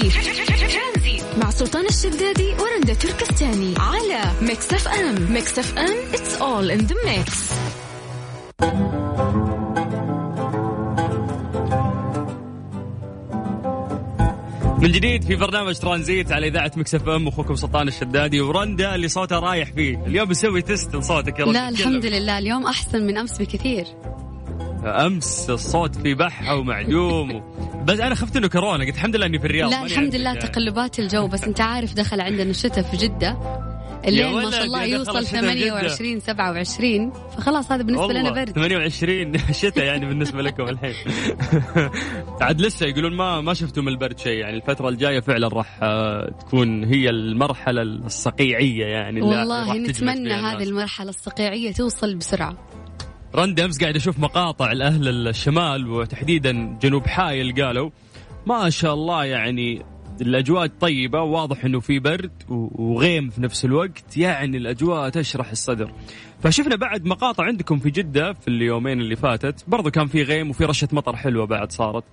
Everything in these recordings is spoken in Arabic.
ترانزيت مع سلطان الشدادي ورندا تركستاني على Mix FM Mix FM it's all in the mix. من جديد في برنامج ترانزيت على إذاعة Mix FM أخوكم سلطان الشدادي ورندا اللي صوتها رايح فيه. اليوم بسوي test لصوتك يا رندا لا الحمد لله. اليوم أحسن من أمس بكثير. أمس الصوت في بحه ومعدوم و... بس أنا خفت إنه كورونا قلت الحمد لله إني في الرياض لا الحمد لله. تقلبات الجو بس أنت عارف دخل عندنا الشتاء في جدة الليل ما شاء الله يوصل الشتاء في جدة. 28 27 فخلاص هذا بالنسبة لنا برد 28 شتاء يعني بالنسبة لكم الحين عاد لسه يقولون ما ما شفتوا من البرد شيء يعني الفترة الجاية فعلا راح آه، تكون هي المرحلة الصقيعية يعني والله نتمنى هذه الناس. المرحلة الصقيعية توصل بسرعة رند امس قاعد أشوف مقاطع لاهل الشمال وتحديدا جنوب حايل قالوا ما شاء الله يعني الأجواء طيبة واضح إنه في برد وغيم في نفس الوقت يعني الأجواء تشرح الصدر. فشفنا بعد مقاطع عندكم في جدة في اليومين اللي فاتت برضو كان في غيم وفي رشة مطر حلوة بعد صارت.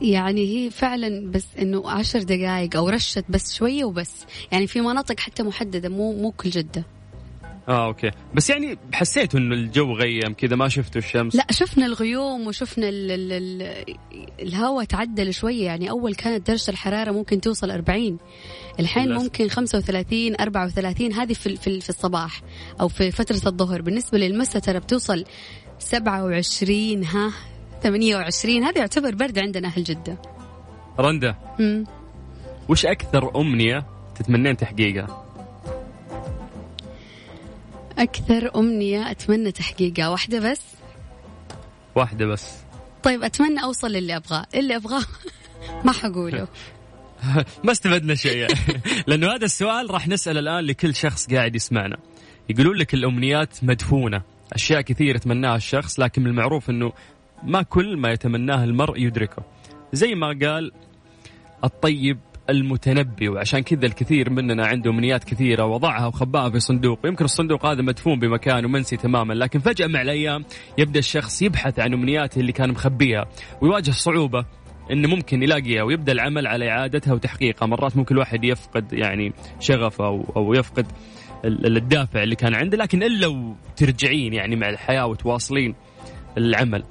يعني هي فعلا بس إنه عشر دقائق أو رشت بس شوية وبس. يعني في مناطق حتى محددة مو مو كل جدة. آه أوكي. بس يعني حسيتوا إنه الجو غيم كذا ما شفتوا الشمس؟ لا شفنا الغيوم وشفنا ال ال ال الهواء تعدل شوية. يعني أول كانت درجة الحرارة ممكن توصل 40 الحين للأسف. ممكن 35 34 هذه في, في, في الصباح أو في فترة الظهر. بالنسبة للمساء ترى بتوصل 27 ها 28 هذا يعتبر برد عندنا أهل جدة. رندا. وش أكثر أمنية تتمنين تحقيقها؟ أكثر أمنية أتمنى تحقيقها. واحدة بس. واحدة بس. طيب أتمنى أوصل للي أبغاه. اللي أبغاه ما حقوله. ما استفدنا شيء. يعني. لأنه هذا السؤال راح نسأل الآن لكل شخص قاعد يسمعنا. يقولون لك الأمنيات مدفونة. أشياء كثير يتمناها الشخص لكن من المعروف إنه ما كل ما يتمناه المرء يدركه. زي ما قال الطيب المتنبي وعشان كذا الكثير مننا عنده امنيات كثيرة وضعها وخباها في صندوق. يمكن الصندوق هذا مدفون بمكان ومنسي تماما. لكن فجأة مع الأيام يبدأ الشخص يبحث عن امنياته اللي كان مخبيها ويواجه صعوبة إنه ممكن يلاقيها ويبدأ العمل على إعادتها وتحقيقها. مرات ممكن الواحد يفقد يعني شغفه أو, أو يفقد ال- الدافع اللي كان عنده. لكن إلا وترجعين يعني مع الحياة وتواصلين العمل.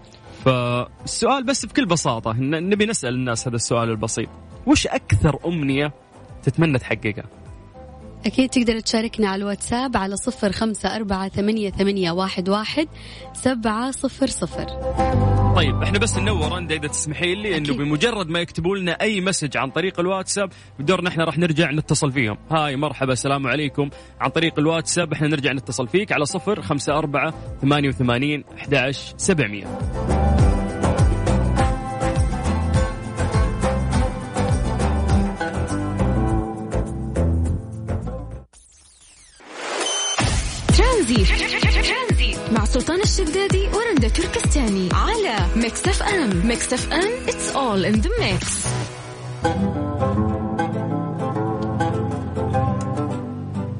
فالسؤال بس بكل بساطة نبي نسأل الناس هذا السؤال البسيط. وش أكثر أمنية تتمنى تحققها؟ أكيد تقدر تشاركنا على الواتساب على صفر خمسة أربعة ثمانية, ثمانية واحد, واحد سبعة صفر صفر. طيب إحنا بس ننور رندا إذا تسمحي لي إنه. بمجرد ما يكتبوا لنا أي مسج عن طريق الواتساب بدورنا إحنا راح نرجع نتصل فيهم. هاي مرحبا السلام عليكم. عن طريق الواتساب إحنا نرجع نتصل فيك على صفر خمسة أربعة ثمانية وثمانين أحد عشر سبعمية. ترانزيت مع سلطان الشدادي ورندا تركستاني على Mix FM. Mix FM it's all in the mix.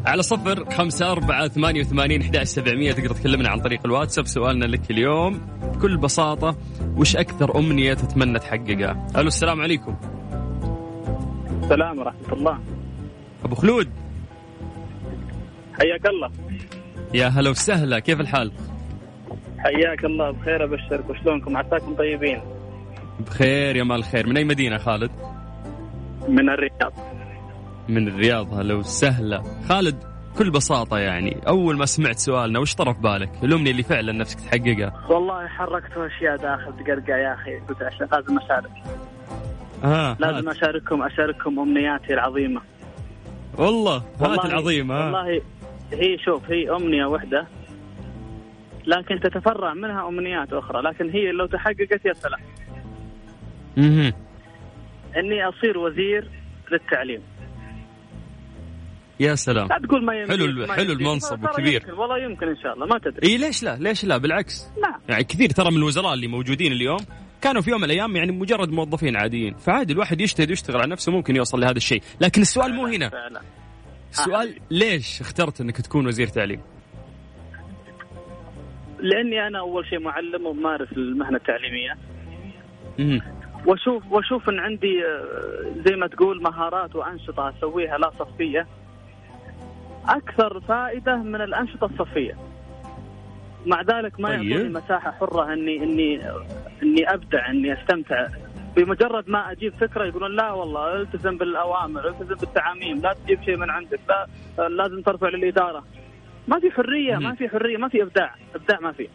على صفر خمسة أربعة ثمانية وثمانين أحد سبعمية. تقدر تكلمنا عن طريق الواتساب. سؤالنا لك اليوم. بكل بساطة وش أكثر أمنية تتمنى تحققها؟ ألو السلام عليكم. السلام ورحمة الله. أبو خلود. حياك الله. يا هلا وسهلا كيف الحال؟ حياك الله بخير ابشرك وشلونكم؟ عساكم طيبين؟ بخير يا مال الخير من أي مدينة خالد؟ من الرياض. من الرياض هلا وسهلا. خالد بكل بساطة يعني أول ما سمعت سؤالنا وش طرف بالك؟ الأمنية اللي فعلا نفسك تحققها والله حركت أشياء داخل تقرقع يا أخي. قلت عشان لازم أشارك. آه لازم هات. أشارككم أشارككم أمنياتي العظيمة. والله هات العظيم ها والله هي شوف هي أمنية واحدة لكن تتفرع منها أمنيات أخرى لكن هي لو تحققت يا سلام. مهم. إني أصير وزير للتعليم. يا سلام. لا تقول ما يمكن حلو ما حلو يمكن. المنصب ترى وكبير. يمكن والله يمكن إن شاء الله ما تدري. إي ليش لا؟ ليش لا؟ بالعكس. نعم يعني كثير ترى من الوزراء اللي موجودين اليوم كانوا في يوم من الأيام يعني مجرد موظفين عاديين. فعادي الواحد يجتهد ويشتغل على نفسه ممكن يوصل لهذا الشيء. لكن السؤال مو هنا. فعلا. السؤال ليش اخترت انك تكون وزير تعليم؟ لأني أنا أول شيء معلم وممارس المهنة التعليمية. مهم. وأشوف وأشوف إن عندي آه، زي ما تقول مهارات وأنشطة أسويها لا صفية. أكثر فائدة من الأنشطة الصفية. مع ذلك ما طيب. يعطوني مساحة حرة إني إني إني أبدع إني أستمتع. بمجرد ما أجيب فكرة يقولون لا والله التزم بالأوامر التزم بالتعاميم لا تجيب شيء من عندك لا لازم ترفع للإدارة. ما في حرية. ما في حرية ما في إبداع إبداع ما في.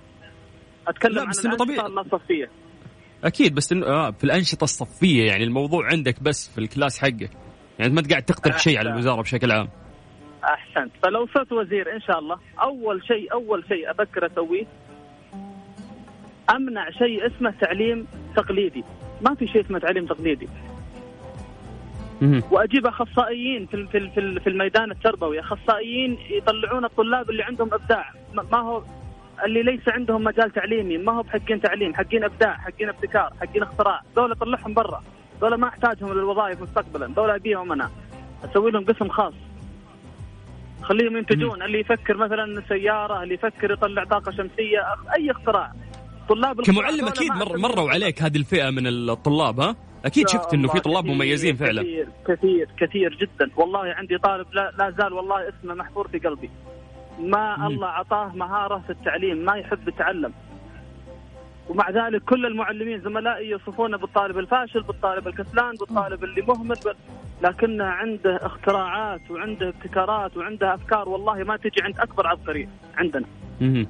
أتكلم لا، عن بس إنه طبيعي. الأنشطة اللا صفيه أكيد بس إنه آه في الأنشطة الصفية يعني الموضوع عندك بس في الكلاس حقك. يعني ما قاعد تقترح شيء على. الوزارة بشكل عام. احسنت فلو صرت وزير إن شاء الله أول شيء أول شيء أفكر أسويه أمنع شيء اسمه تعليم تقليدي. ما في شيء اسمه تعليم تقليدي. وأجيب أخصائيين في في في في الميدان التربوي أخصائيين يطلعون الطلاب اللي عندهم إبداع. ما هو اللي ليس عندهم مجال تعليمي ما هو بحقين تعليم حقين إبداع حقين ابتكار حقين اختراع. دول طلعهم برا. دول ما أحتاجهم للوظائف مستقبلا. دول أبيهم أنا. أسوي لهم قسم خاص. خليهم ينتجون. اللي يفكر مثلا سيارة اللي يفكر يطلع طاقة شمسية أي اختراع. طلاب كمعلم أكيد مر مروا عليك هذه الفئة من الطلاب ها؟ أكيد شفت إنه في طلاب مميزين فعلا. كثير كثير كثير جدا. والله عندي طالب لا, لا زال والله اسمه محفور في قلبي. ما مم. الله عطاه مهارة في التعليم ما يحب يتعلم. ومع ذلك كل المعلمين زملائي يوصفونه بالطالب الفاشل بالطالب الكسلان بالطالب اللي مهمل بال... لكنه عنده اختراعات وعنده ابتكارات وعنده أفكار والله ما تجي عند أكبر عبقري عندنا. مهم.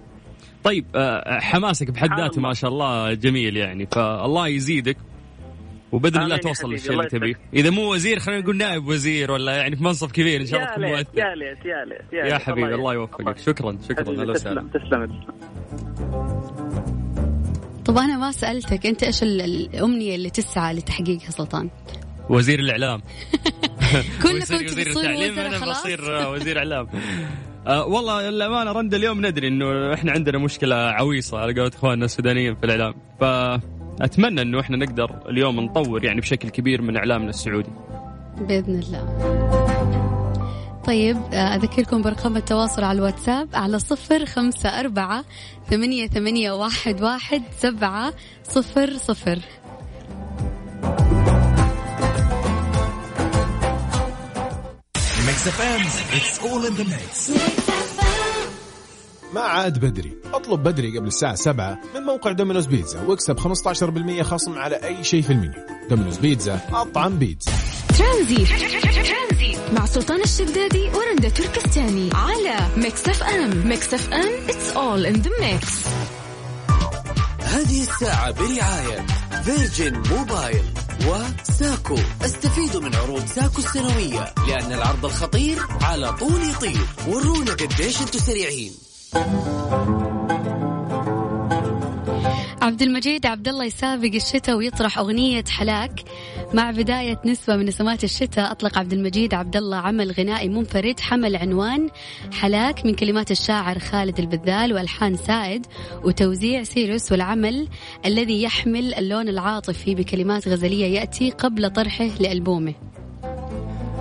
طيب آه، حماسك بحد ذاته. ما شاء الله جميل يعني فالله يزيدك وبإذن الله توصل للشيء اللي تبيه. إذا مو وزير خلينا نقول نائب وزير ولا يعني في منصب كبير إن شاء الله تكون مؤثر يا ليت يا ليت يا, يا. حبيبي الله. يوفقك شكرا شكرا أهلا وسهلا تسلم تسلم تسلم. طب أنا ما سألتك أنت إيش ال- الأمنية اللي تسعى لتحقيقها سلطان وزير الإعلام كلكم وزير التعليم أنا بصير آه، وزير إعلام آه والله الامانه رند اليوم ندري إنه إحنا عندنا مشكلة عويصة على قولة إخواننا السودانيين في الإعلام. فأتمنى إنه إحنا نقدر اليوم نطور يعني بشكل كبير من إعلامنا السعودي. بإذن الله. طيب آه، أذكركم برقم التواصل على الواتساب على صفر خمسة أربعة ثمانية, ثمانية واحد, واحد سبعة صفر صفر. Mix FM. it's all in the mix ما عاد بدري. اطلب بدري قبل الساعة 7 من موقع دومينوز بيتزا واكسب 15% خصم على أي شيء في المنيو. دومينوز بيتزا أطعم بيتزا. ترانزيت مع سلطان الشدادي ورندا تركستاني على Mix FM. Mix FM it's all in the mix. هذه الساعة برعاية فيرجن موبايل وساكو. استفيدوا من عروض ساكو السنوية لأن العرض الخطير على طول يطير. ورونا قديش أنتم سريعين. عبد المجيد عبد الله يسابق الشتاء ويطرح أغنية حلاك. مع بداية نسبة من نسمات الشتاء أطلق عبد المجيد عبد الله عمل غنائي منفرد حمل عنوان حلاك من كلمات الشاعر خالد البذال وألحان سائد وتوزيع سيروس والعمل الذي يحمل اللون العاطفي بكلمات غزلية يأتي قبل طرحه لألبومه.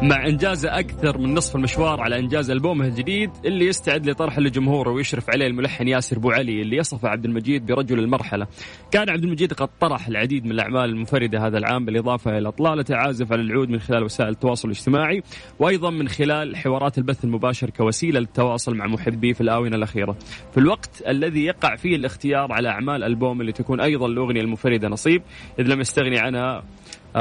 مع انجازه أكثر من نصف المشوار على إنجاز ألبومه الجديد اللي يستعد لطرحه لجمهوره ويشرف عليه الملحن ياسر بو علي اللي يصف عبد المجيد برجل المرحلة. كان عبد المجيد قد طرح العديد من الأعمال المنفردة هذا العام بالإضافة إلى اطلالته عازف على العود من خلال وسائل التواصل الاجتماعي وأيضا من خلال حوارات البث المباشر كوسيلة للتواصل مع محبيه في الآونة الأخيرة. في الوقت الذي يقع فيه الاختيار على أعمال ألبوم اللي تكون أيضا الأغنية المنفردة نصيب إذ لم يستغني عنها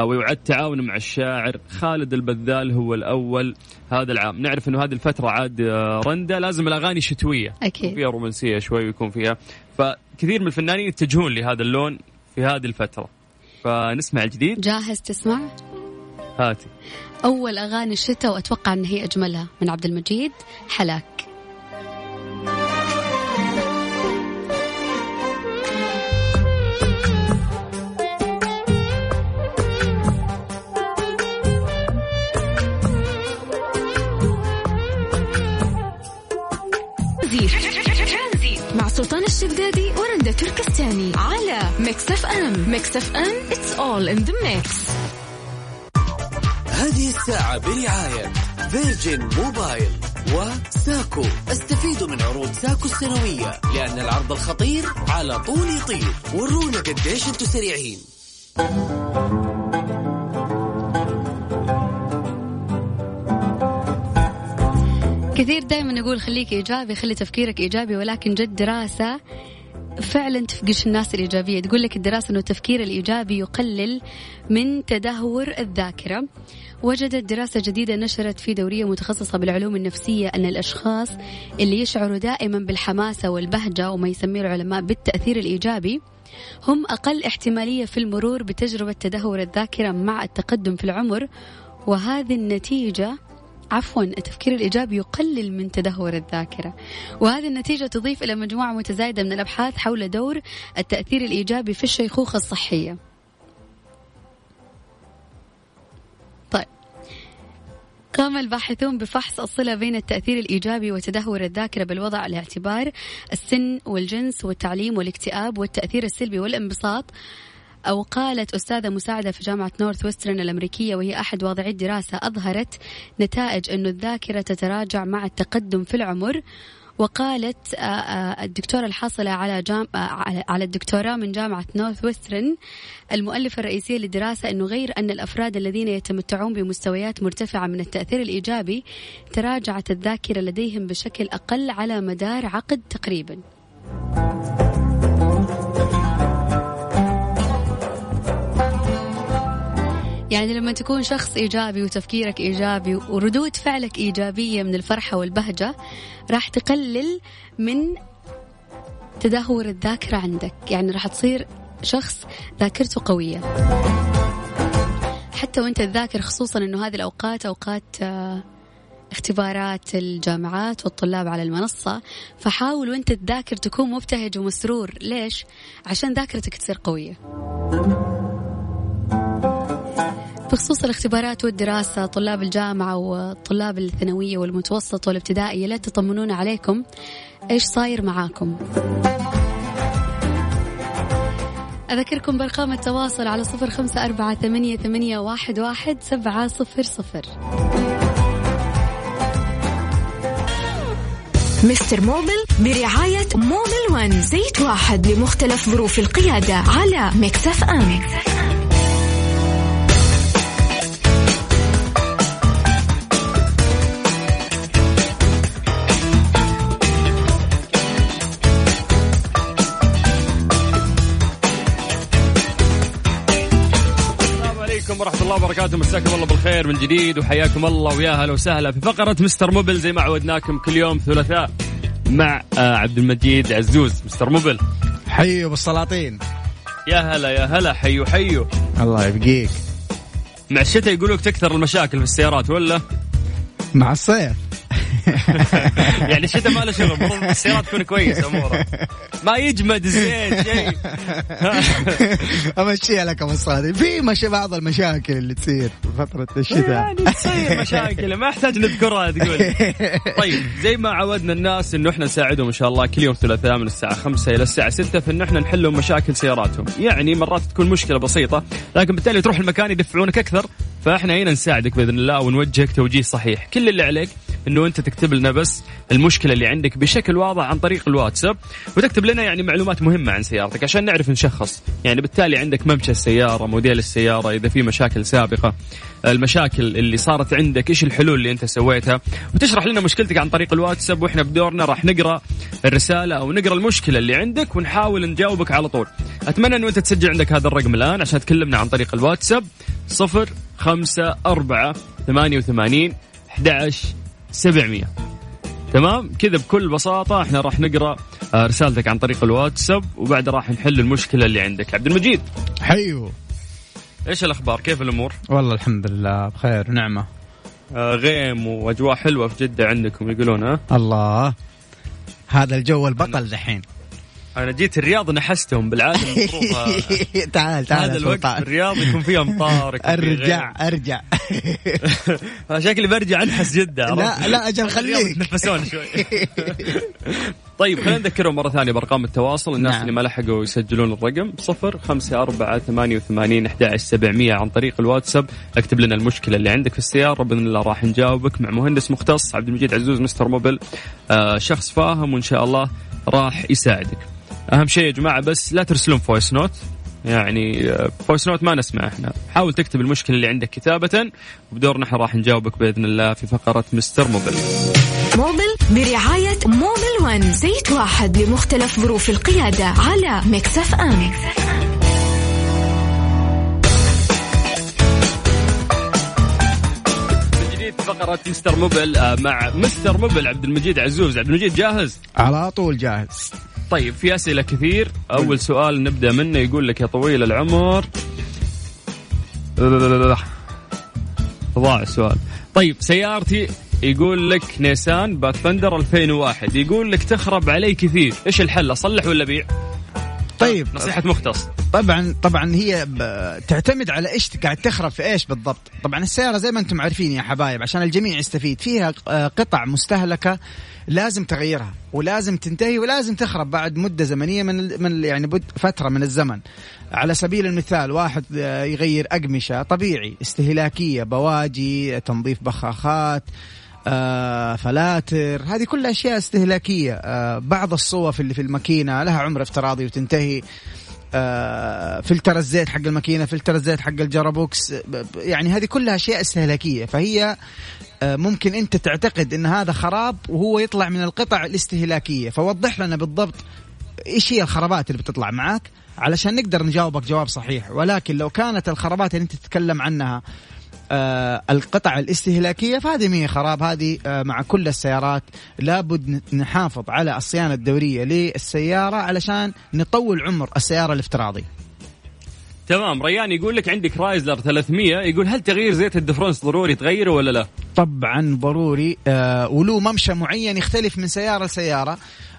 ويعد تعاونه مع الشاعر. خالد البذال هو الأول هذا العام. نعرف أنه هذه الفترة عاد آه، رندا لازم الأغاني شتوية. أكيد. فيها رومانسية شوي ويكون فيها. فكثير من الفنانين يتجهون لهذا اللون في هذه الفترة. فنسمع الجديد. جاهز تسمع؟ هاتي. أول أغاني الشتاء وأتوقع أن هي أجملها من عبد المجيد حلاك. تركستاني على Mix FM Mix FM it's all in the mix. هذه الساعة برعاية فيرجن موبايل وساكو. استفيدوا من عروض ساكو السنوية لأن العرض الخطير على طول يطير. ورونا قديش أنتم سريعين. كثير دائما نقول خليك إيجابي خلي تفكيرك إيجابي ولكن جد دراسة. فعلا تفقش الناس الإيجابية. تقول لك الدراسة أنه التفكير الإيجابي يقلل من تدهور الذاكرة. وجدت دراسة جديدة نشرت في دورية متخصصة بالعلوم النفسية أن الأشخاص اللي يشعروا دائما بالحماسة والبهجة وما يسميه العلماء بالتأثير الإيجابي هم أقل احتمالية في المرور بتجربة تدهور الذاكرة مع التقدم في العمر. وهذه النتيجة عفوا التفكير الإيجابي يقلل من تدهور الذاكرة. وهذه النتيجة تضيف إلى مجموعة متزايدة من الأبحاث حول دور التأثير الإيجابي في الشيخوخة الصحية. طيب. قام الباحثون بفحص الصلة بين التأثير الإيجابي وتدهور الذاكرة بالوضع على اعتبار السن والجنس والتعليم والاكتئاب والتأثير السلبي والانبساط. أو قالت أستاذة مساعدة في جامعة نورث ويسترن الأمريكية وهي أحد واضعي الدراسة أظهرت نتائج أن الذاكرة تتراجع مع التقدم في العمر وقالت آه، آه، الدكتورة الحاصلة على جام آه، على الدكتوراه من جامعة نورث ويسترن المؤلفة الرئيسية للدراسة أنه غير أن الأفراد الذين يتمتعون بمستويات مرتفعة من التأثير الإيجابي تراجعت الذاكرة لديهم بشكل أقل على مدار عقد تقريبا. يعني لما تكون شخص إيجابي وتفكيرك إيجابي وردود فعلك إيجابية من الفرحة والبهجة راح تقلل من تدهور الذاكرة عندك. يعني راح تصير شخص ذاكرته قوية. حتى وأنت تذاكر خصوصا إنه هذه الأوقات أوقات آه، اختبارات الجامعات والطلاب على المنصة فحاول وأنت تذاكر تكون مبتهج ومسرور. ليش؟ عشان ذاكرتك تصير قوية. بخصوص الاختبارات والدراسة طلاب الجامعة وطلاب الثانوية والمتوسط والابتدائية لا تطمنون عليكم. إيش صاير معاكم؟ أذكركم بأرقام التواصل على صفر خمسة أربعة ثمانية, ثمانية واحد, واحد سبعة صفر صفر. Mister Mobil برعاية Mobil One زيت واحد لمختلف ظروف القيادة على Mix FM, Mix FM. الله وبركاته. مساكم الله بالخير من جديد وحياكم الله ويا هلا وسهلا في فقرة Mister Mobil زي ما عودناكم كل يوم ثلاثاء مع آه، عبد المجيد عزوز. مستر موبل. حيو بالسلاطين يا هلا يا هلا. حيو حيو. الله يبقيك. مع الشتاء يقولوك تكثر المشاكل في السيارات ولا؟ مع الصيف يعني الشتاء ما له شغل المفروض السيارات تكون كويسه امورها ما يجمد الزيت شيء امشيها لك ابو الصادق. في مش بعض المشاكل اللي تصير في فترة الشتاء. يعني تصير مشاكل ما أحتاج نذكرها تقول. طيب زي ما عودنا الناس إنه إحنا نساعدهم إن شاء الله كل يوم ثلاثاء من الساعة 5 إلى الساعة 6 في انه إحنا نحل لهم مشاكل سياراتهم. يعني مرات تكون مشكلة بسيطة لكن بالتالي تروح المكان يدفعونك أكثر فإحنا هنا نساعدك بإذن الله ونوجهك توجيه صحيح. كل اللي عليك إنه أنت تكتب لنا بس المشكلة اللي عندك بشكل واضح عن طريق الواتساب وتكتب لنا يعني معلومات مهمة عن سيارتك عشان نعرف نشخص. يعني بالتالي عندك ممشى السيارة موديل السيارة إذا في مشاكل سابقة المشاكل اللي صارت عندك إيش الحلول اللي أنت سويتها؟ وتشرح لنا مشكلتك عن طريق الواتساب وإحنا بدورنا راح نقرأ الرسالة أو نقرأ المشكلة اللي عندك ونحاول نجاوبك على طول. أتمنى إنه أنت تسجل عندك هذا الرقم الآن عشان تكلمنا عن طريق الواتساب صفر خمسة أربعة ثمانية وثمانين أحد سبعمية. تمام؟ كذا بكل بساطة إحنا راح نقرأ آه، رسالتك عن طريق الواتساب وبعد راح نحل المشكلة اللي عندك. عبد المجيد. حيو. إيش الأخبار؟ كيف الأمور؟ والله الحمد لله بخير ونعمة آه غيم وأجواء حلوة في جدة عندكم يقولون ها؟ الله. هذا الجو البطل دحين. أنا جيت الرياض نحستهم بالعاده تعال تعال هذا الوقت في الرياض يكون فيه أمطار أرجع أرجع. شكلي برجع أنحس جده لا لا أجل خليك. يتنفسون شوي. طيب خلينا نذكرهم مرة ثانية بأرقام التواصل. الناس نعم. اللي ما لحقوا يسجلون الرقم صفر خمسة أربعة ثمانية وثمانين أحد سبعمية عن طريق الواتساب. اكتب لنا المشكلة اللي عندك في السيارة بإذن الله راح نجاوبك مع مهندس مختص عبد المجيد عزوز Mister Mobil. آه شخص فاهم وإن شاء الله راح يساعدك. أهم شيء يا جماعة بس لا ترسلون voice note يعني voice note ما نسمع إحنا. حاول تكتب المشكلة اللي عندك كتابة وبدورنا إحنا راح نجاوبك بإذن الله في فقرة Mister Mobil. Mobil برعاية Mobil One زيت واحد لمختلف ظروف القيادة على Mix FM من جديد في فقرة مستر Mobil آه، مع مستر Mobil عبد المجيد عزوز. عبد المجيد جاهز؟ على طول جاهز. طيب في أسئلة كثير. أول سؤال نبدأ منه يقول لك يا طويل العمر. ضاع السؤال. طيب سيارتي يقول لك نيسان Pathfinder 2001 يقول لك تخرب علي كثير. إيش الحل أصلح ولا أبيع؟ طيب. نصيحة مختص. طبعا طبعا هي تعتمد على إيش قاعد تخرب في إيش بالضبط. طبعا السيارة زي ما أنتم عارفين يا حبايب عشان الجميع يستفيد. فيها آه، قطع مستهلكة. لازم تغيرها ولازم تنتهي ولازم تخرب بعد مدة زمنية من من يعني فترة من الزمن. على سبيل المثال واحد آه، يغير أقمشة طبيعي استهلاكية بواجي تنظيف بخاخات آه، فلاتر هذه كلها أشياء استهلاكية. آه، بعض الصوف اللي في الماكينة لها عمر افتراضي وتنتهي. آه، فلتر الزيت حق الماكينة فلتر الزيت حق ال gearbox يعني هذه كلها أشياء استهلاكية. فهي ممكن انت تعتقد ان هذا خراب وهو يطلع من القطع الاستهلاكية. فوضح لنا بالضبط إيش هي الخرابات اللي بتطلع معك علشان نقدر نجاوبك جواب صحيح. ولكن لو كانت الخرابات اللي انت تتكلم عنها آه القطع الاستهلاكية فهذه مي خراب هذه آه مع كل السيارات لابد نحافظ على الصيانة الدورية للسيارة علشان نطول عمر السيارة الافتراضي. تمام. ريان يقول لك عندك كرايسلر 300 يقول هل تغيير زيت الدفرونس ضروري تغيره ولا لا؟ طبعا ضروري. آه وله ممشى معين يختلف من سيارة لسيارة.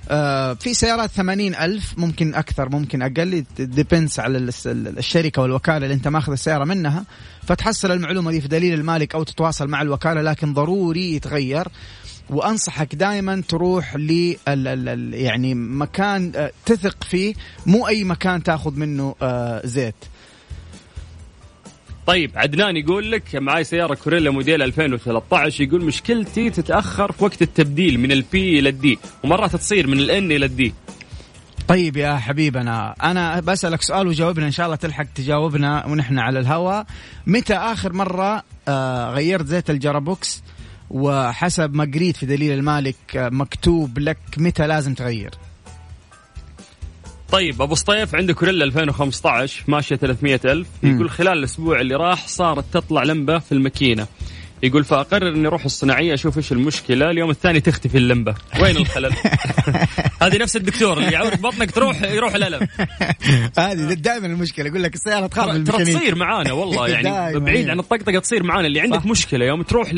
آه في سيارات ثمانين ألف ممكن أكثر ممكن أقل. depends على الشركة والوكالة اللي أنت ماخذ السيارة منها. فتحصل المعلومة دي في دليل المالك أو تتواصل مع الوكالة لكن ضروري يتغير. وأنصحك دائما تروح ل يعني مكان آه، تثق فيه. مو أي مكان تاخذ منه آه، زيت. طيب عدنان يقول لك معاي سيارة كورولا موديل 2013 يقول مشكلتي تتأخر في وقت التبديل من ال P إلى ال D ومرات تصير من ال N إلى ال D. طيب يا حبيبنا أنا بسألك سؤال وجاوبنا إن شاء الله تلحق تجاوبنا ونحن على الهواء متى آخر مرة آه غيرت زيت ال gearbox؟ وحسب ما قريت في دليل المالك آه مكتوب لك متى لازم تغير؟ طيب أبو سطيف عنده كوريلا 2015 ماشية 300 ألف. يقول خلال الأسبوع اللي راح صارت تطلع لمبة في الماكينة. يقول فأقرر إني أروح الصناعية أشوف إيش المشكلة. اليوم الثاني تختفي اللمبة. وين الخلل؟ هذه نفس الدكتور اللي يعورك بطنك تروح يروح الألم. هذه دائما المشكلة. يقول لك السيارة تخاف ترى. تصير معانا والله. يعني. بعيد عن الطقطقة تصير معانا. اللي عندك صح. مشكلة يوم تروح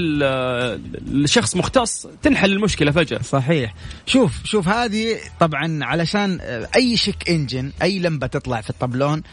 لشخص مختص تنحل المشكلة فجأة. صحيح. شوف شوف هذه طبعا علشان أي check engine أي لمبة تطلع في الطبلون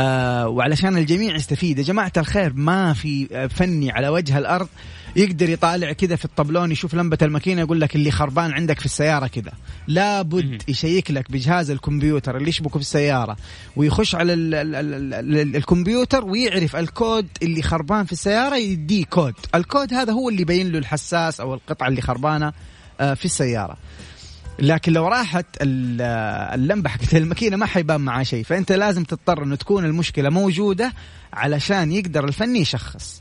آه وعلشان الجميع يستفيد. يا جماعة الخير ما في فني على وجه الأرض يقدر يطالع كذا في الطبلون يشوف لمبة الماكينة يقول لك اللي خربان عندك في السيارة كذا. لابد يشيك لك بجهاز الكمبيوتر اللي يشبكه في السيارة ويخش على ال ال ال ال الكمبيوتر ويعرف الكود اللي خربان في السيارة يديه كود. الكود هذا هو اللي يبين له الحساس أو القطعة اللي خربانة آه، في السيارة. لكن لو راحت ال- اللمبة حقت الماكينة ما حيبان معاه شيء. فأنت لازم تضطر إنه تكون المشكلة موجودة علشان يقدر الفني يشخص.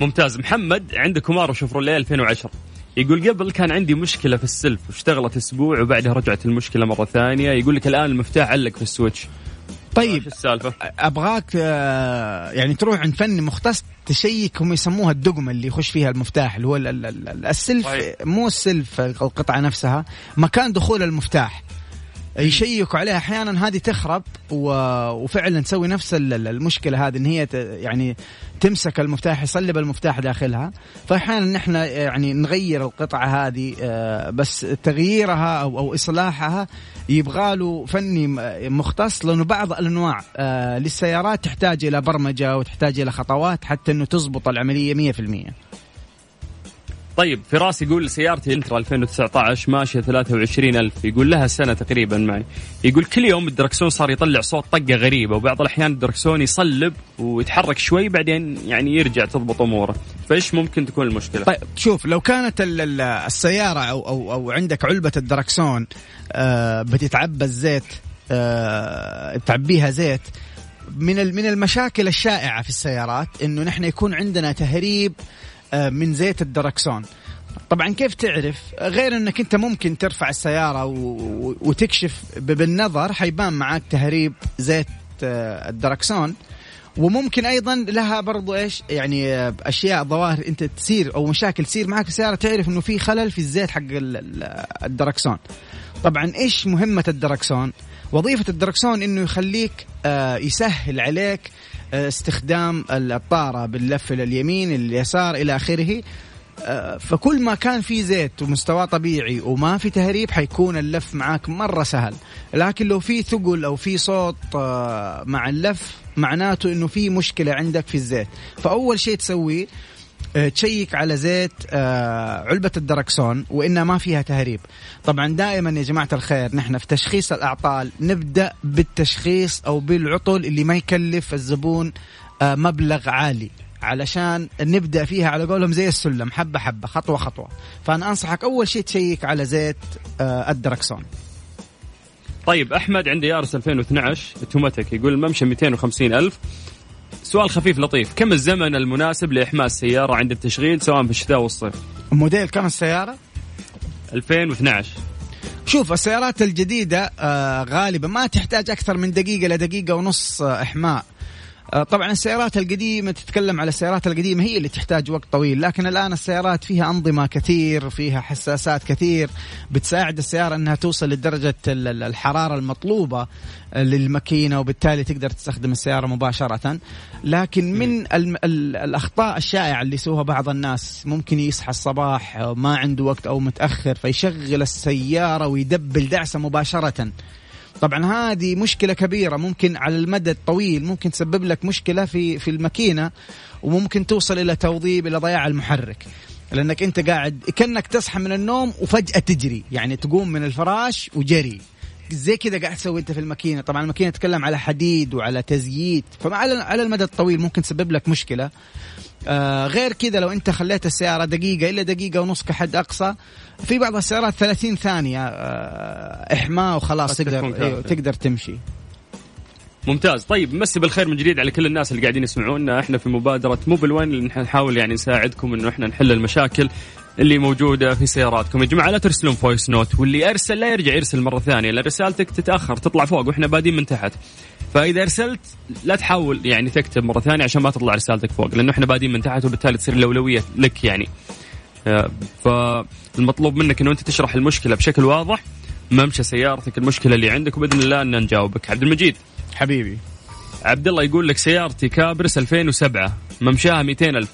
ممتاز. محمد عنده Camaro شفروليه 2010 يقول قبل كان عندي مشكلة في السلف واشتغلت أسبوع وبعدها رجعت المشكلة مرة ثانية. يقول لك الآن المفتاح علق في ال switch. طيب السالفة؟ أبغاك آه، يعني تروح عند فني مختص تشيك هم يسموها الدقمة اللي يخش فيها المفتاح اللي هو ال- ال- ال- السلف صحيح. مو السلف القطعة نفسها مكان دخول المفتاح. يشيكوا عليها أحيانا هذه تخرب و... وفعلا تسوي نفس ال- ال- المشكلة هذه إن هي ت... يعني تمسك المفتاح يصلب المفتاح داخلها. فأحيانا نحن يعني نغير القطعة هذه آه، بس تغييرها أو أو إصلاحها يبغى له فني مختص لأنه بعض الأنواع آه، للسيارات تحتاج إلى برمجة وتحتاج إلى خطوات حتى إنه تزبط العملية 100% طيب فراس يقول سيارتي انترا 2019 ماشية 23000 يقول لها سنة تقريبا معي. يقول كل يوم الدركسون صار يطلع صوت طقة غريبة وبعض الأحيان الدركسون يصلب ويتحرك شوي بعدين يعني يرجع تضبط أموره. فإيش ممكن تكون المشكلة؟ طيب شوف لو كانت ال- ال- السيارة أو, أو, أو عندك علبة الدركسون آه، بتتعبى الزيت آه تعبيها زيت من من المشاكل الشائعة في السيارات إنه نحن يكون عندنا تهريب من زيت الدركسون. طبعا كيف تعرف؟ غير إنك أنت ممكن ترفع السيارة وتكشف بالنظر حيبان معاك تهريب زيت آه، الدركسون. وممكن أيضا لها برضو إيش؟ يعني آه، أشياء ظواهر أنت تصير أو مشاكل تصير معك في السيارة تعرف إنه في خلل في الزيت حق ال- ال- الدركسون. طبعا إيش مهمة الدركسون؟ وظيفة الدركسون إنه يخليك آه، يسهل عليك آه، استخدام الطارة باللف إلى اليمين اليسار إلى آخره. آه، فكل ما كان في زيت ومستواه طبيعي وما في تهريب حيكون اللف معاك مرة سهل. لكن لو في ثقل أو في صوت آه، مع اللف معناته أنه في مشكلة عندك في الزيت. فأول شيء تسويه آه، تشيك على زيت آه، علبة الدركسون وإنها ما فيها تهريب. طبعا دائما يا جماعة الخير نحن في تشخيص الأعطال نبدأ بالتشخيص أو بالعطل اللي ما يكلف الزبون آه، مبلغ عالي. علشان نبدأ فيها على قولهم زي السلم حبة حبة خطوة خطوة. فأنا أنصحك أول شيء تشيك على زيت آه، الدركسون. طيب أحمد عنده يارس 2012 اوتوماتيك يقول الممشى 250 ألف. سؤال خفيف لطيف. كم الزمن المناسب لاحماء السياره عند التشغيل سواء في الشتاء والصيف؟ موديل كم السيارة؟ 2012 شوف السيارات الجديدة آه، غالبا ما تحتاج أكثر من دقيقة لدقيقه ونص آه، إحماء. آه، طبعا السيارات القديمة تتكلم على السيارات القديمة هي اللي تحتاج وقت طويل لكن الآن السيارات فيها أنظمة كثير فيها حساسات كثير بتساعد السيارة أنها توصل لدرجة ال- ال- الحرارة المطلوبة آه، للماكينة وبالتالي تقدر تستخدم السيارة مباشرة. لكن من الأخطاء الشائعة اللي يسووها بعض الناس ممكن يصحى الصباح آه، ما عنده وقت أو متأخر فيشغل السيارة ويدبل دعسة مباشرة. طبعا هذه مشكلة كبيرة ممكن على المدى الطويل ممكن تسبب لك مشكلة في في الماكينة وممكن توصل إلى توظيف إلى ضياع المحرك. لأنك أنت قاعد كأنك تصحى من النوم وفجأة تجري يعني تقوم من الفراش وجري. زي كذا قاعد تسوي أنت في الماكينة. طبعا الماكينة تتكلم على حديد وعلى تزييت. فعلى على المدى الطويل ممكن تسبب لك مشكلة. آه غير كذا لو أنت خليت السيارة دقيقة إلا دقيقة ونص كحد أقصى في بعض السيارات 30 ثانية آه إحماء وخلاص قد تقدر أيوه كافية. تقدر تمشي. ممتاز. طيب مسي بالخير من جديد على كل الناس اللي قاعدين يسمعونا. إحنا في مبادرة Mobil One اللي نحاول يعني نساعدكم إنه إحنا نحل المشاكل اللي موجودة في سياراتكم. يا جماعة لا ترسلون voice note واللي ارسل لا يرجع يرسل مرة ثانية. لأن رسالتك تتأخر تطلع فوق وإحنا بادين من تحت. فإذا ارسلت لا تحاول يعني تكتب مرة ثانية عشان ما تطلع رسالتك فوق لأنه إحنا بادين من تحت وبالتالي تصير الأولوية لك يعني. فالمطلوب منك إنه أنت تشرح المشكلة بشكل واضح ممشى سيارتك المشكلة اللي عندك وبإذن الله أن نجاوبك. عبد المجيد. حبيبي. عبد الله يقول لك سيارتي كابرس 2007 ممشاها 200 ألف.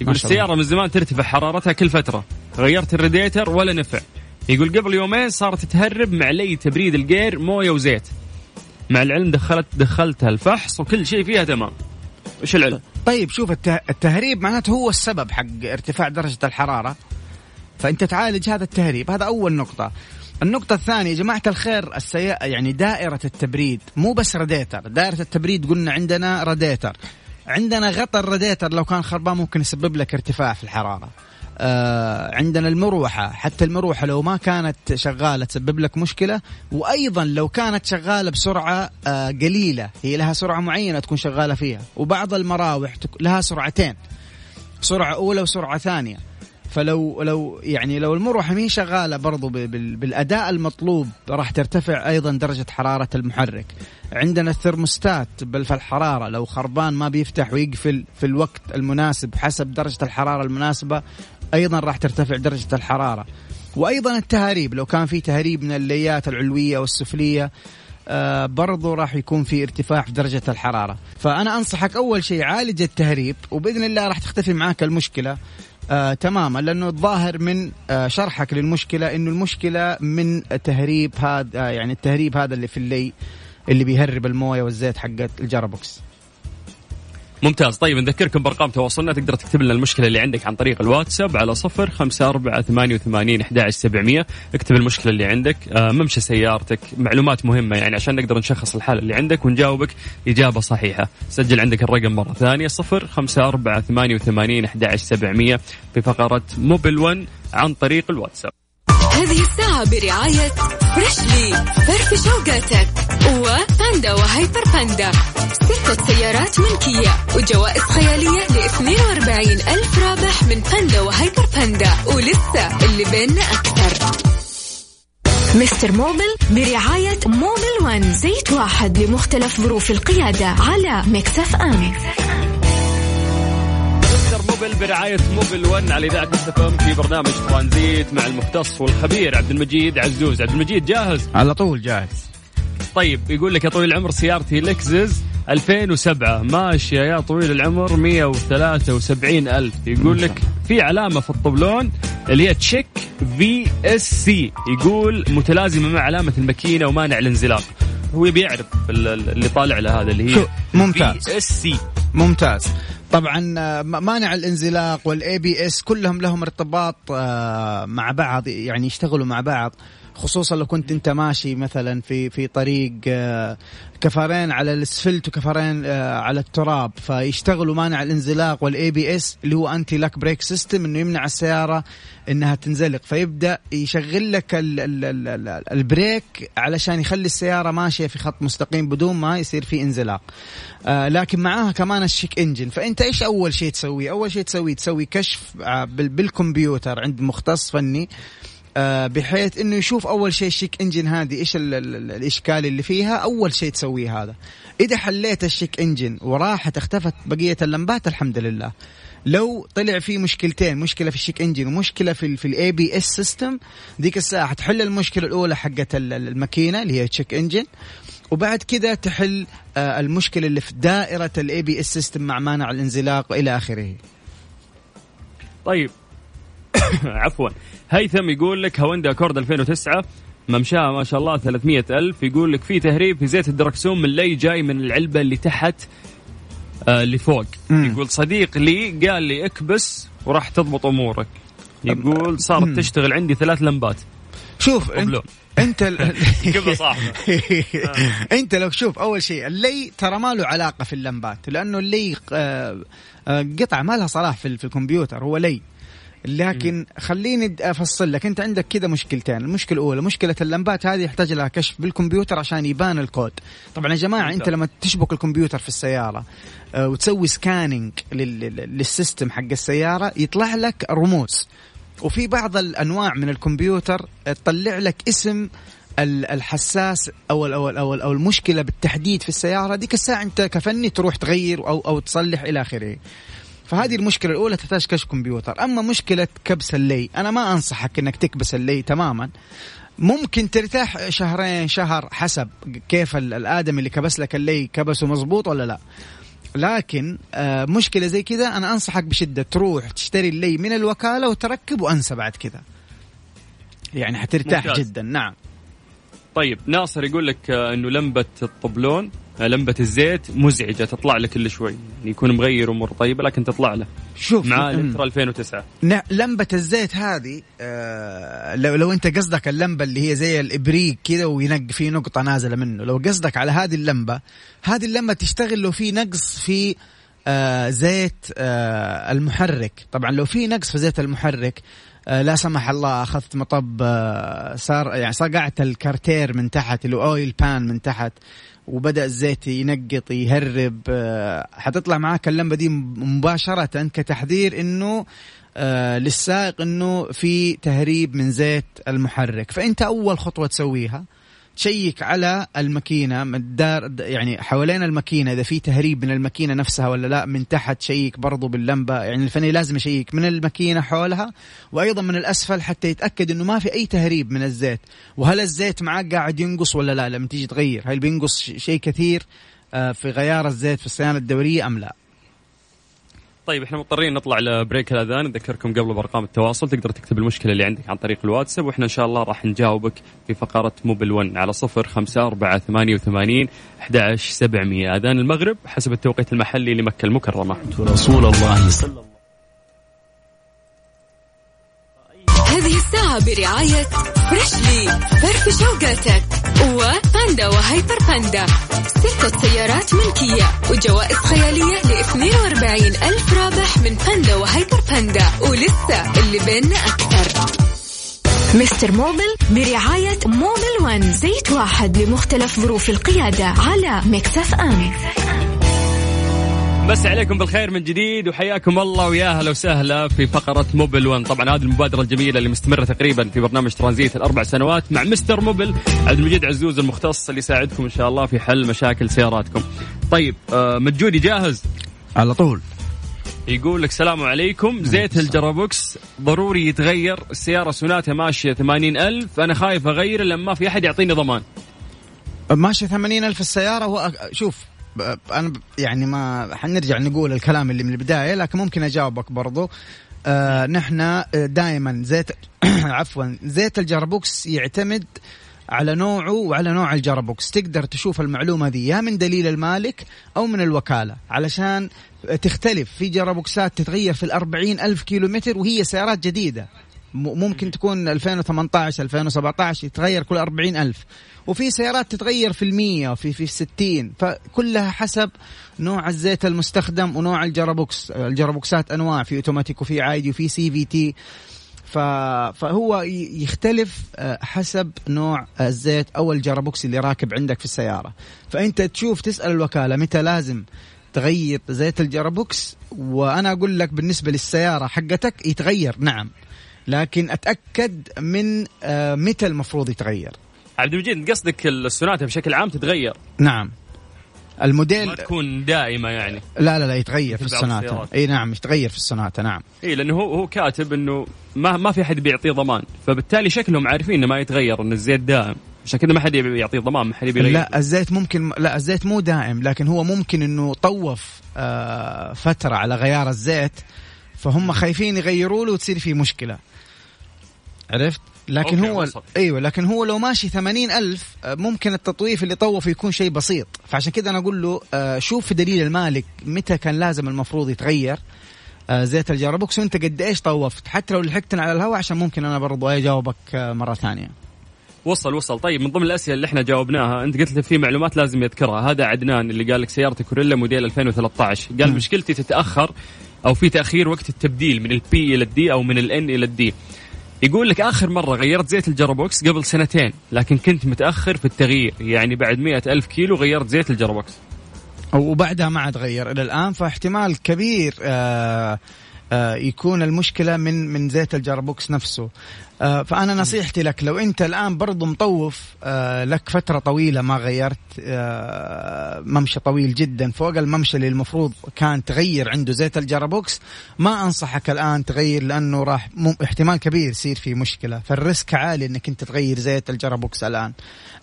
يقول. السيارة من زمان ترتفع حرارتها كل فترة. غيرت الراديتر ولا نفع. يقول قبل يومين صارت تهرب مع لي تبريد الجير موية وزيت. مع العلم دخلت دخلتها الفحص وكل شيء فيها تمام. وش العلم؟ طيب شوف الته... التهريب معناته هو السبب حق ارتفاع درجة الحرارة. فأنت تعالج هذا التهريب. هذا أول نقطة. النقطة الثانية يا جماعة الخير السيا... يعني دائرة التبريد. مو بس راديتر، دائرة التبريد قلنا عندنا راديتر، عندنا غطى الراديتر لو كان خربان ممكن يسبب لك ارتفاع في الحرارة. آه عندنا المروحة. حتى المروحة لو ما كانت شغالة تسبب لك مشكلة. وأيضا لو كانت شغالة بسرعة آه قليلة. هي لها سرعة معينة تكون شغالة فيها. وبعض المراوح لها سرعتين. سرعة أولى وسرعة ثانية. فلو لو يعني لو المروحة هي شغالة برضو بالأداء المطلوب راح ترتفع أيضا درجة حرارة المحرك. عندنا الثرموستات بل في الحرارة. لو خربان ما بيفتح ويقفل في الوقت المناسب حسب درجة الحرارة المناسبة أيضا راح ترتفع درجة الحرارة. وأيضا التهاريب لو كان في تهريب من الليات العلوية والسفلية آه برضو راح يكون في ارتفاع في درجة الحرارة. فأنا أنصحك أول شيء عالج التهريب وبإذن الله راح تختفي معاك المشكلة آه تماما لأنه الظاهر من آه شرحك للمشكلة أنه المشكلة من تهريب هذا آه يعني التهريب هذا اللي في اللي اللي بيهرب الموية والزيت حقت الجرابوكس. ممتاز. طيب نذكركم بأرقام تواصلنا. تقدر تكتب لنا المشكلة اللي عندك عن طريق الواتساب على صفر خمسة أربعة ثمانية وثمانين أحد سبعمية. اكتب المشكلة اللي عندك آه، ممشى سيارتك معلومات مهمة يعني عشان نقدر نشخص الحالة اللي عندك ونجاوبك إجابة صحيحة. سجل عندك الرقم مرة ثانية صفر خمسة أربعة ثمانية وثمانين أحد سبعمية في فقرة Mobil 1 عن طريق الواتساب. هذه الساعة برعاية Freshly فرفش أوقاتك. وباندا وهايبر باندا. ستة سيارات ملكية. وجوائز خيالية ل 42 ألف رابح من باندا وهايبر باندا. ولسه اللي بيننا أكثر. مستر Mobil برعاية Mobil One زيت واحد لمختلف ظروف القيادة على Mix FM. مستر Mobil برعاية Mobil 1 على إذاعة Mix FM في برنامج ترانزيت مع المختص والخبير عبد المجيد عزوز. عبد المجيد جاهز؟ على طول جاهز. طيب يقول لك يا طويل العمر سيارتي لكزس 2007 ماشية يا طويل العمر 173 ألف. يقول لك في علامة في الطبلون اللي هي check VSC يقول متلازمة مع علامة الماكينة ومانع الانزلاق. هو بيعرف ال- ال- اللي طالع له هذا اللي هي ممتاز. VSC ممتاز. طبعا آه، مانع الانزلاق وال ABS كلهم لهم ارتباط آه، مع بعض يعني يشتغلوا مع بعض. خصوصا لو كنت أنت ماشي مثلا في في طريق آه، كفرين على الأسفلت وكفرين على التراب فيشتغلوا مانع الانزلاق وال ABS اللي هو anti-lock brake system إنه يمنع السيارة إنها تنزلق. فيبدأ يشغل لك ال ال ال ال ال brake علشان يخلي السيارة ماشية في خط مستقيم بدون ما يصير في انزلاق. آه لكن معاها كمان ال check engine. فأنت إيش أول شيء تسويه أول شيء تسويه تسوي كشف آه بال- بالكمبيوتر عند مختص فني آه، بحيث إنه يشوف أول شيء ال check engine هذه إيش ال- ال- ال- الإشكال اللي فيها. أول شيء تسويه هذا. إذا حليت ال check engine وراحت اختفت بقية اللمبات الحمد لله. لو طلع في مشكلتين مشكلة في ال check engine ومشكلة في في ال ABS system ديك الساعة حتحل المشكلة الأولى حقت ال- ال- الماكينة اللي هي check engine. وبعد كده تحل آه، المشكلة اللي في دائرة ال ABS system مع مانع الانزلاق والى آخره. طيب. عفوا. هيثم يقول لك هوندا أكورد 2009 ممشاها ما شاء الله 300 ألف يقول لك في تهريب في زيت الدركسون من اللي جاي من العلبة اللي تحت آه اللي فوق. مم. يقول صديق لي قال لي اكبس وراح تضبط أمورك. يقول صارت تشتغل عندي ثلاث لمبات. شوف انت. قبل صاحبه. انت لو شوف أول شيء اللي ترى ما له علاقة في اللمبات لأنه اللي آه، آه، قطعة ما لها صلاح في, الكمبيوتر هو لي لكن خليني أفصل لك أنت عندك كذا مشكلتين المشكلة الأولى مشكلة اللمبات هذه يحتاج لها كشف بالكمبيوتر عشان يبان الكود طبعا يا جماعة أنت. لما تشبك الكمبيوتر في السيارة آه، وتسوي scanning لل system حق السيارة يطلع لك رموز وفي بعض الأنواع من الكمبيوتر تطلع لك اسم ال- الحساس أو أو أو, ال أو المشكلة بالتحديد في السيارة ديك الساعة أنت كفني تروح تغير أو أو تصلح إلى آخره. فهذه المشكلة الأولى تحتاج كشف كمبيوتر. أما مشكلة كبس اللي أنا ما أنصحك إنك تكبس اللي تماما. ممكن ترتاح شهرين شهر حسب كيف ال- الادمي اللي كبس لك اللي كبسه مزبوط ولا لا. لكن آه مشكلة زي كذا أنا أنصحك بشدة تروح تشتري اللي من الوكالة وتركب وأنسى بعد كذا يعني حترتاح ممتاز. جدا نعم طيب ناصر يقول لك آه، إنه لمبة الطبلون آه، لمبه الزيت مزعجة تطلع لك كل شوي. يعني يكون مغير أمور. طيبه لكن تطلع له. شوف مع. الإنترا 2009 ن- لمبة الزيت هذه آه لو لو أنت قصدك اللمبة اللي هي زي الإبريق كذا وينق في نقطة نازلة منه لو قصدك على هذه اللمبة هذه اللمبة تشتغل لو في نقص في آه زيت آه المحرك. طبعا لو في نقص في زيت المحرك آه لا سمح الله أخذت مطب آه صار يعني صقعت الكارتير من تحت ال oil pan من تحت. وبدأ الزيت ينقط يهرب آه، حتطلع معاك اللمبة دي مباشرة كتحذير إنه آه للسائق إنه في تهريب من زيت المحرك. فأنت أول خطوة تسويها check على الماكينة الدار يعني حوالين الماكينة إذا في تهريب من الماكينة نفسها ولا لا من تحت check برضو باللمبة يعني الفني لازم يشيك من الماكينة حولها وأيضا من الأسفل حتى يتأكد إنه ما في أي تهريب من الزيت. وهل الزيت معك قاعد ينقص ولا لا؟ لما تيجي تغير هل بينقص شيء كثير آه، في غيار الزيت في الصيانة الدورية أم لا؟ طيب إحنا مضطرين نطلع لبريك الأذان. نذكركم قبل بأرقام التواصل تقدر تكتب المشكلة اللي عندك عن طريق الواتساب وإحنا إن شاء الله راح نجاوبك في فقرة موبل 1 على صفر خمسة أربعة ثمانية وثمانين أحد عشر سبعمية. أذان المغرب حسب التوقيت المحلي لمكة المكرمة. رسول الله صلى الله هذه الساعة برعاية فريشلي فرف شوقاتك وباندا وهيبر باندا. ستة سيارات ملكية وجوائز خيالية ل 42 ألف رابح من باندا وهيبر باندا. ولسه اللي بيننا أكثر. مستر موبل برعاية موبل ون زيت واحد لمختلف ظروف القيادة على مكسف أم. مسا عليكم بالخير من جديد وحياكم الله ويا أهلا وسهلا في فقرة موبل 1 طبعا هذه المبادرة الجميلة اللي مستمرة تقريبا في برنامج ترانزيت الأربع سنوات مع مستر موبل عبد المجيد عزوز المختص اللي يساعدكم إن شاء الله في حل مشاكل سياراتكم. طيب آه مجودي جاهز؟ على طول. يقول لك السلام عليكم. زيت ال gearbox ضروري يتغير السيارة سوناتا ماشية ثمانين ألف أنا خايف أغير لما ما في أحد يعطيني ضمان. ماشي ثمانين ألف السيارة هو شوف ب- يعني ما حنرجع نقول الكلام اللي من البداية لكن ممكن أجاوبك برضو. آه نحن دائما زيت عفوا زيت ال gearbox يعتمد على نوعه وعلى نوع ال gearbox. تقدر تشوف المعلومة دي يا من دليل المالك أو من الوكالة. علشان تختلف في gearbox ات تتغير في الأربعين ألف كيلو متر وهي سيارات جديدة. ممكن تكون 2018 2017 يتغير كل 40 ألف. وفي سيارات تتغير في المية وفي في الستين. فكلها حسب نوع الزيت المستخدم ونوع ال gearbox. ال gearbox ات أنواع في أوتوماتيك وفي عادي وفي CVT. فهو يختلف آه، حسب نوع الزيت أو ال gearbox اللي راكب عندك في السيارة. فأنت تشوف تسأل الوكالة متى لازم تغير زيت ال gearbox؟ وأنا أقول لك بالنسبة للسيارة حقتك يتغير نعم. لكن أتأكد من آه، متى المفروض يتغير. عبد المجيد قصدك السوناتا بشكل عام تتغير؟ نعم. الموديل ما تكون دائمة يعني. لا لا لا يتغير في السوناتا. إي نعم يتغير في السوناتا نعم. إي لأنه هو هو كاتب إنه ما ما في أحد بيعطيه ضمان. فبالتالي شكلهم عارفين إنه ما يتغير انه الزيت دائم. عشان كذا ما حد يعطيه ضمان ما حد يبي لا الزيت ممكن لا الزيت مو دائم لكن هو ممكن إنه طوف آه فترة على غيار الزيت فهم خايفين يغيروا له وتصير في مشكلة. عرفت؟ لكن هو وصل. أيوه لكن هو لو ماشي ثمانين ألف آه، ممكن التطويف اللي طوفه يكون شيء بسيط. فعشان كذا أنا أقول له آه، شوف في دليل المالك متى كان لازم المفروض يتغير. آه، زيت الجرابوكس وأنت قد إيش طوفت؟ حتى لو لحقتنا على الهواء عشان ممكن أنا برضو أجاوبك مرة ثانية. وصل وصل. طيب من ضمن الأسئلة اللي إحنا جاوبناها أنت قلت لي في معلومات لازم يذكرها. هذا عدنان اللي قال لك سيارتي كوريلا موديل 2013 قال مم. مشكلتي تتأخر أو في تأخير وقت التبديل من ال P إلى ال D أو من ال N إلى ال D. يقول لك آخر مرة غيرت زيت ال gearbox قبل سنتين لكن كنت متأخر في التغيير يعني بعد مئة ألف كيلو غيرت زيت ال gearbox. وبعدها ما عاد غير. إلى الآن فاحتمال كبير آه يكون المشكلة من من زيت ال gearbox نفسه. آه فأنا نصيحتي لك لو أنت الآن برضو مطوف آه لك فترة طويلة ما غيرت آه ممشى طويل جدا فوق الممشى اللي المفروض كان تغير عنده زيت ال gearbox ما أنصحك الآن تغير لأنه راح احتمال كبير يصير في مشكلة. فال risk عالي إنك أنت تغير زيت ال gearbox الآن.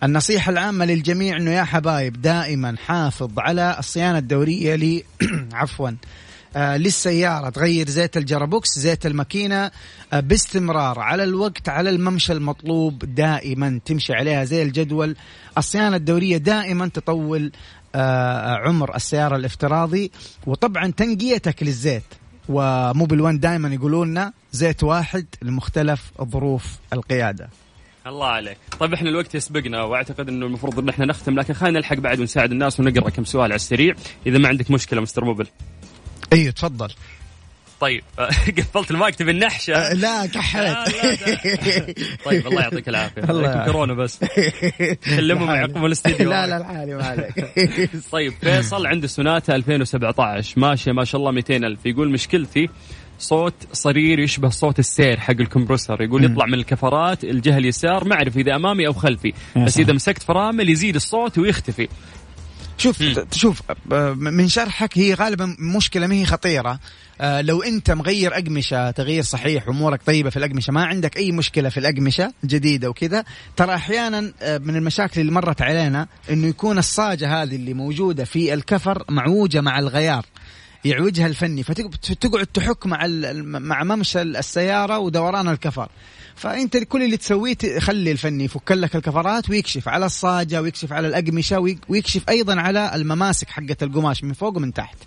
النصيحة العامة للجميع إنه يا حبايب دائما حافظ على الصيانة الدورية ل عفوا آه للسيارة. تغير زيت ال gearbox زيت الماكينة آه باستمرار. على الوقت على الممشى المطلوب دائما. تمشي عليها زي الجدول. الصيانة الدورية دائما تطول آه عمر السيارة الافتراضي. وطبعا تنقيتك للزيت. وموبل وان دائما يقولون لنا زيت واحد لمختلف ظروف القيادة. الله عليك. طيب إحنا الوقت يسبقنا وأعتقد إنه المفروض إن إحنا نختم لكن خلينا نلحق بعد ونساعد الناس ونقرأ كم سؤال على السريع. إذا ما عندك مشكلة مستر موبل أيوه تفضل. طيب قفلت المايك تبي النحشة؟ آه لا كحيت. لا. طيب الله يعطيك العافية. الله. كورونا بس. كلمهم يعقبوا الاستديو. لا لا الحالي ما عليك. طيب فيصل عنده سوناتا 2017 ماشيه ما شاء الله 200 ألف. يقول مشكلتي صوت صرير يشبه صوت السير حق الكمبرسر يقول يطلع من الكفرات الجهة اليسار ما اعرف إذا أمامي أو خلفي. بس. إذا مسكت فرامل يزيد الصوت ويختفي. شوف شوف آه، من شرحك هي غالبا مشكلة ما هي خطيرة. آه، لو أنت مغير أقمشة تغيير صحيح أمورك طيبة في الأقمشة ما عندك أي مشكلة في الأقمشة جديدة وكذا ترى أحيانا آه، من المشاكل اللي مرت علينا إنه يكون الصاجة هذه اللي موجودة في الكفر معوجة مع الغيار. يعوجها الفني فتقعد تحك مع مع ممشى السيارة ودوران الكفر. فأنت كل اللي تسويه خلي الفني يفك لك الكفرات ويكشف على الصاجة ويكشف على الأقمشة وي- ويكشف أيضا على المماسك حقة القماش من فوق ومن تحت.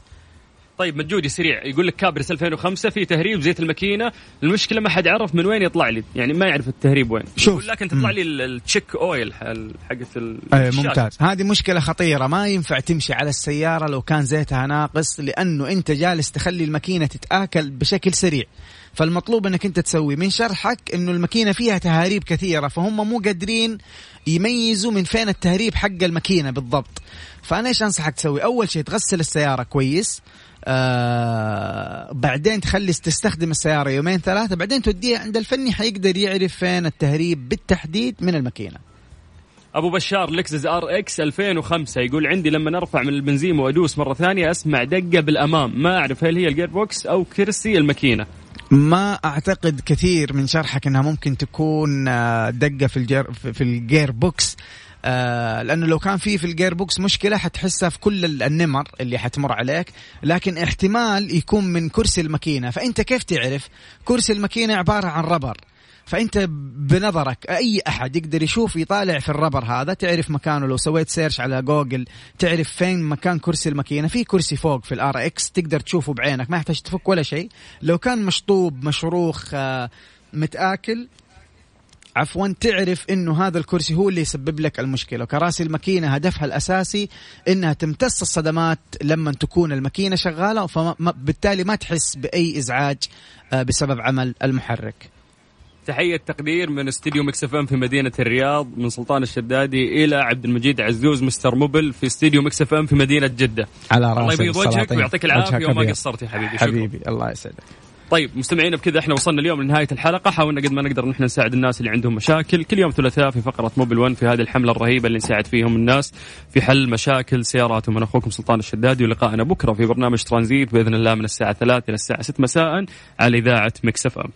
طيب مجودي سريع. يقول لك كابرس 2005 في تهريب زيت الماكينة. المشكلة ما حد عرف من وين يطلع لي. يعني ما يعرف التهريب وين. شوف. لكن تطلع لي ال- التشيك اويل حقت إيه الشاشة. ممتاز. هذه مشكلة خطيرة. ما ينفع تمشي على السيارة لو كان زيتها ناقص لأنه أنت جالس تخلي الماكينة تتآكل بشكل سريع. فالمطلوب إنك أنت تسوي من شرحك إنه الماكينة فيها تهاريب كثيرة فهم مو قادرين يميزوا من فين التهريب حق الماكينة بالضبط. فأنا إيش أنصحك تسوي؟ أول شيء تغسل السيارة كويس. آه بعدين تخلي تستخدم السيارة يومين ثلاثة بعدين توديها عند الفني حيقدر يعرف فين التهريب بالتحديد من الماكينة. أبو بشار لكزس RX 2005 يقول عندي لما ارفع من البنزين وأدوس مرة ثانية أسمع دقة بالأمام. ما أعرف هل هي ال gearbox أو كرسي الماكينة. ما أعتقد كثير من شرحك إنها ممكن تكون آه، دقة في ال gear في في ال gearbox آه لأنه لو كان في في ال gearbox مشكلة حتحسها في كل ال- النمر اللي حتمر عليك لكن احتمال يكون من كرسي الماكينة. فأنت كيف تعرف كرسي الماكينة عبارة عن rubber؟ فأنت بنظرك أي أحد يقدر يشوف يطالع في ال rubber هذا تعرف مكانه. لو سويت search على جوجل تعرف فين مكان كرسي الماكينة. في كرسي فوق في ال RX تقدر تشوفه بعينك ما يحتاج تفك ولا شيء. لو كان مشطوب مشروخ آه، متآكل عفوا تعرف إنه هذا الكرسي هو اللي يسبب لك المشكلة. وكراسي الماكينة هدفها الأساسي إنها تمتص الصدمات لما تكون الماكينة شغالة فبالتالي ما تحس بأي إزعاج آه، بسبب عمل المحرك. تحية تقدير من استديو Mix FM في مدينة الرياض من سلطان الشدادي إلى عبد المجيد عزوز Mister Mobil في استديو Mix FM في مدينة جدة. على راسي يبيض وجهك. ويعطيك العافية وما. قصرت يا حبيبي. شكرا. حبيبي الله يسعدك. طيب مستمعينا بكذا إحنا وصلنا اليوم لنهاية الحلقة. حاولنا قد ما نقدر نحن نساعد الناس اللي عندهم مشاكل. كل يوم ثلاثاء في فقرة Mobil 1 في هذه الحملة الرهيبة اللي نساعد فيهم الناس في حل مشاكل سياراتهم. من أخوكم سلطان الشدادي ولقائنا بكرة في برنامج ترانزيت بإذن الله من الساعة 3 إلى الساعة 6 مساء على إذاعة Mix FM.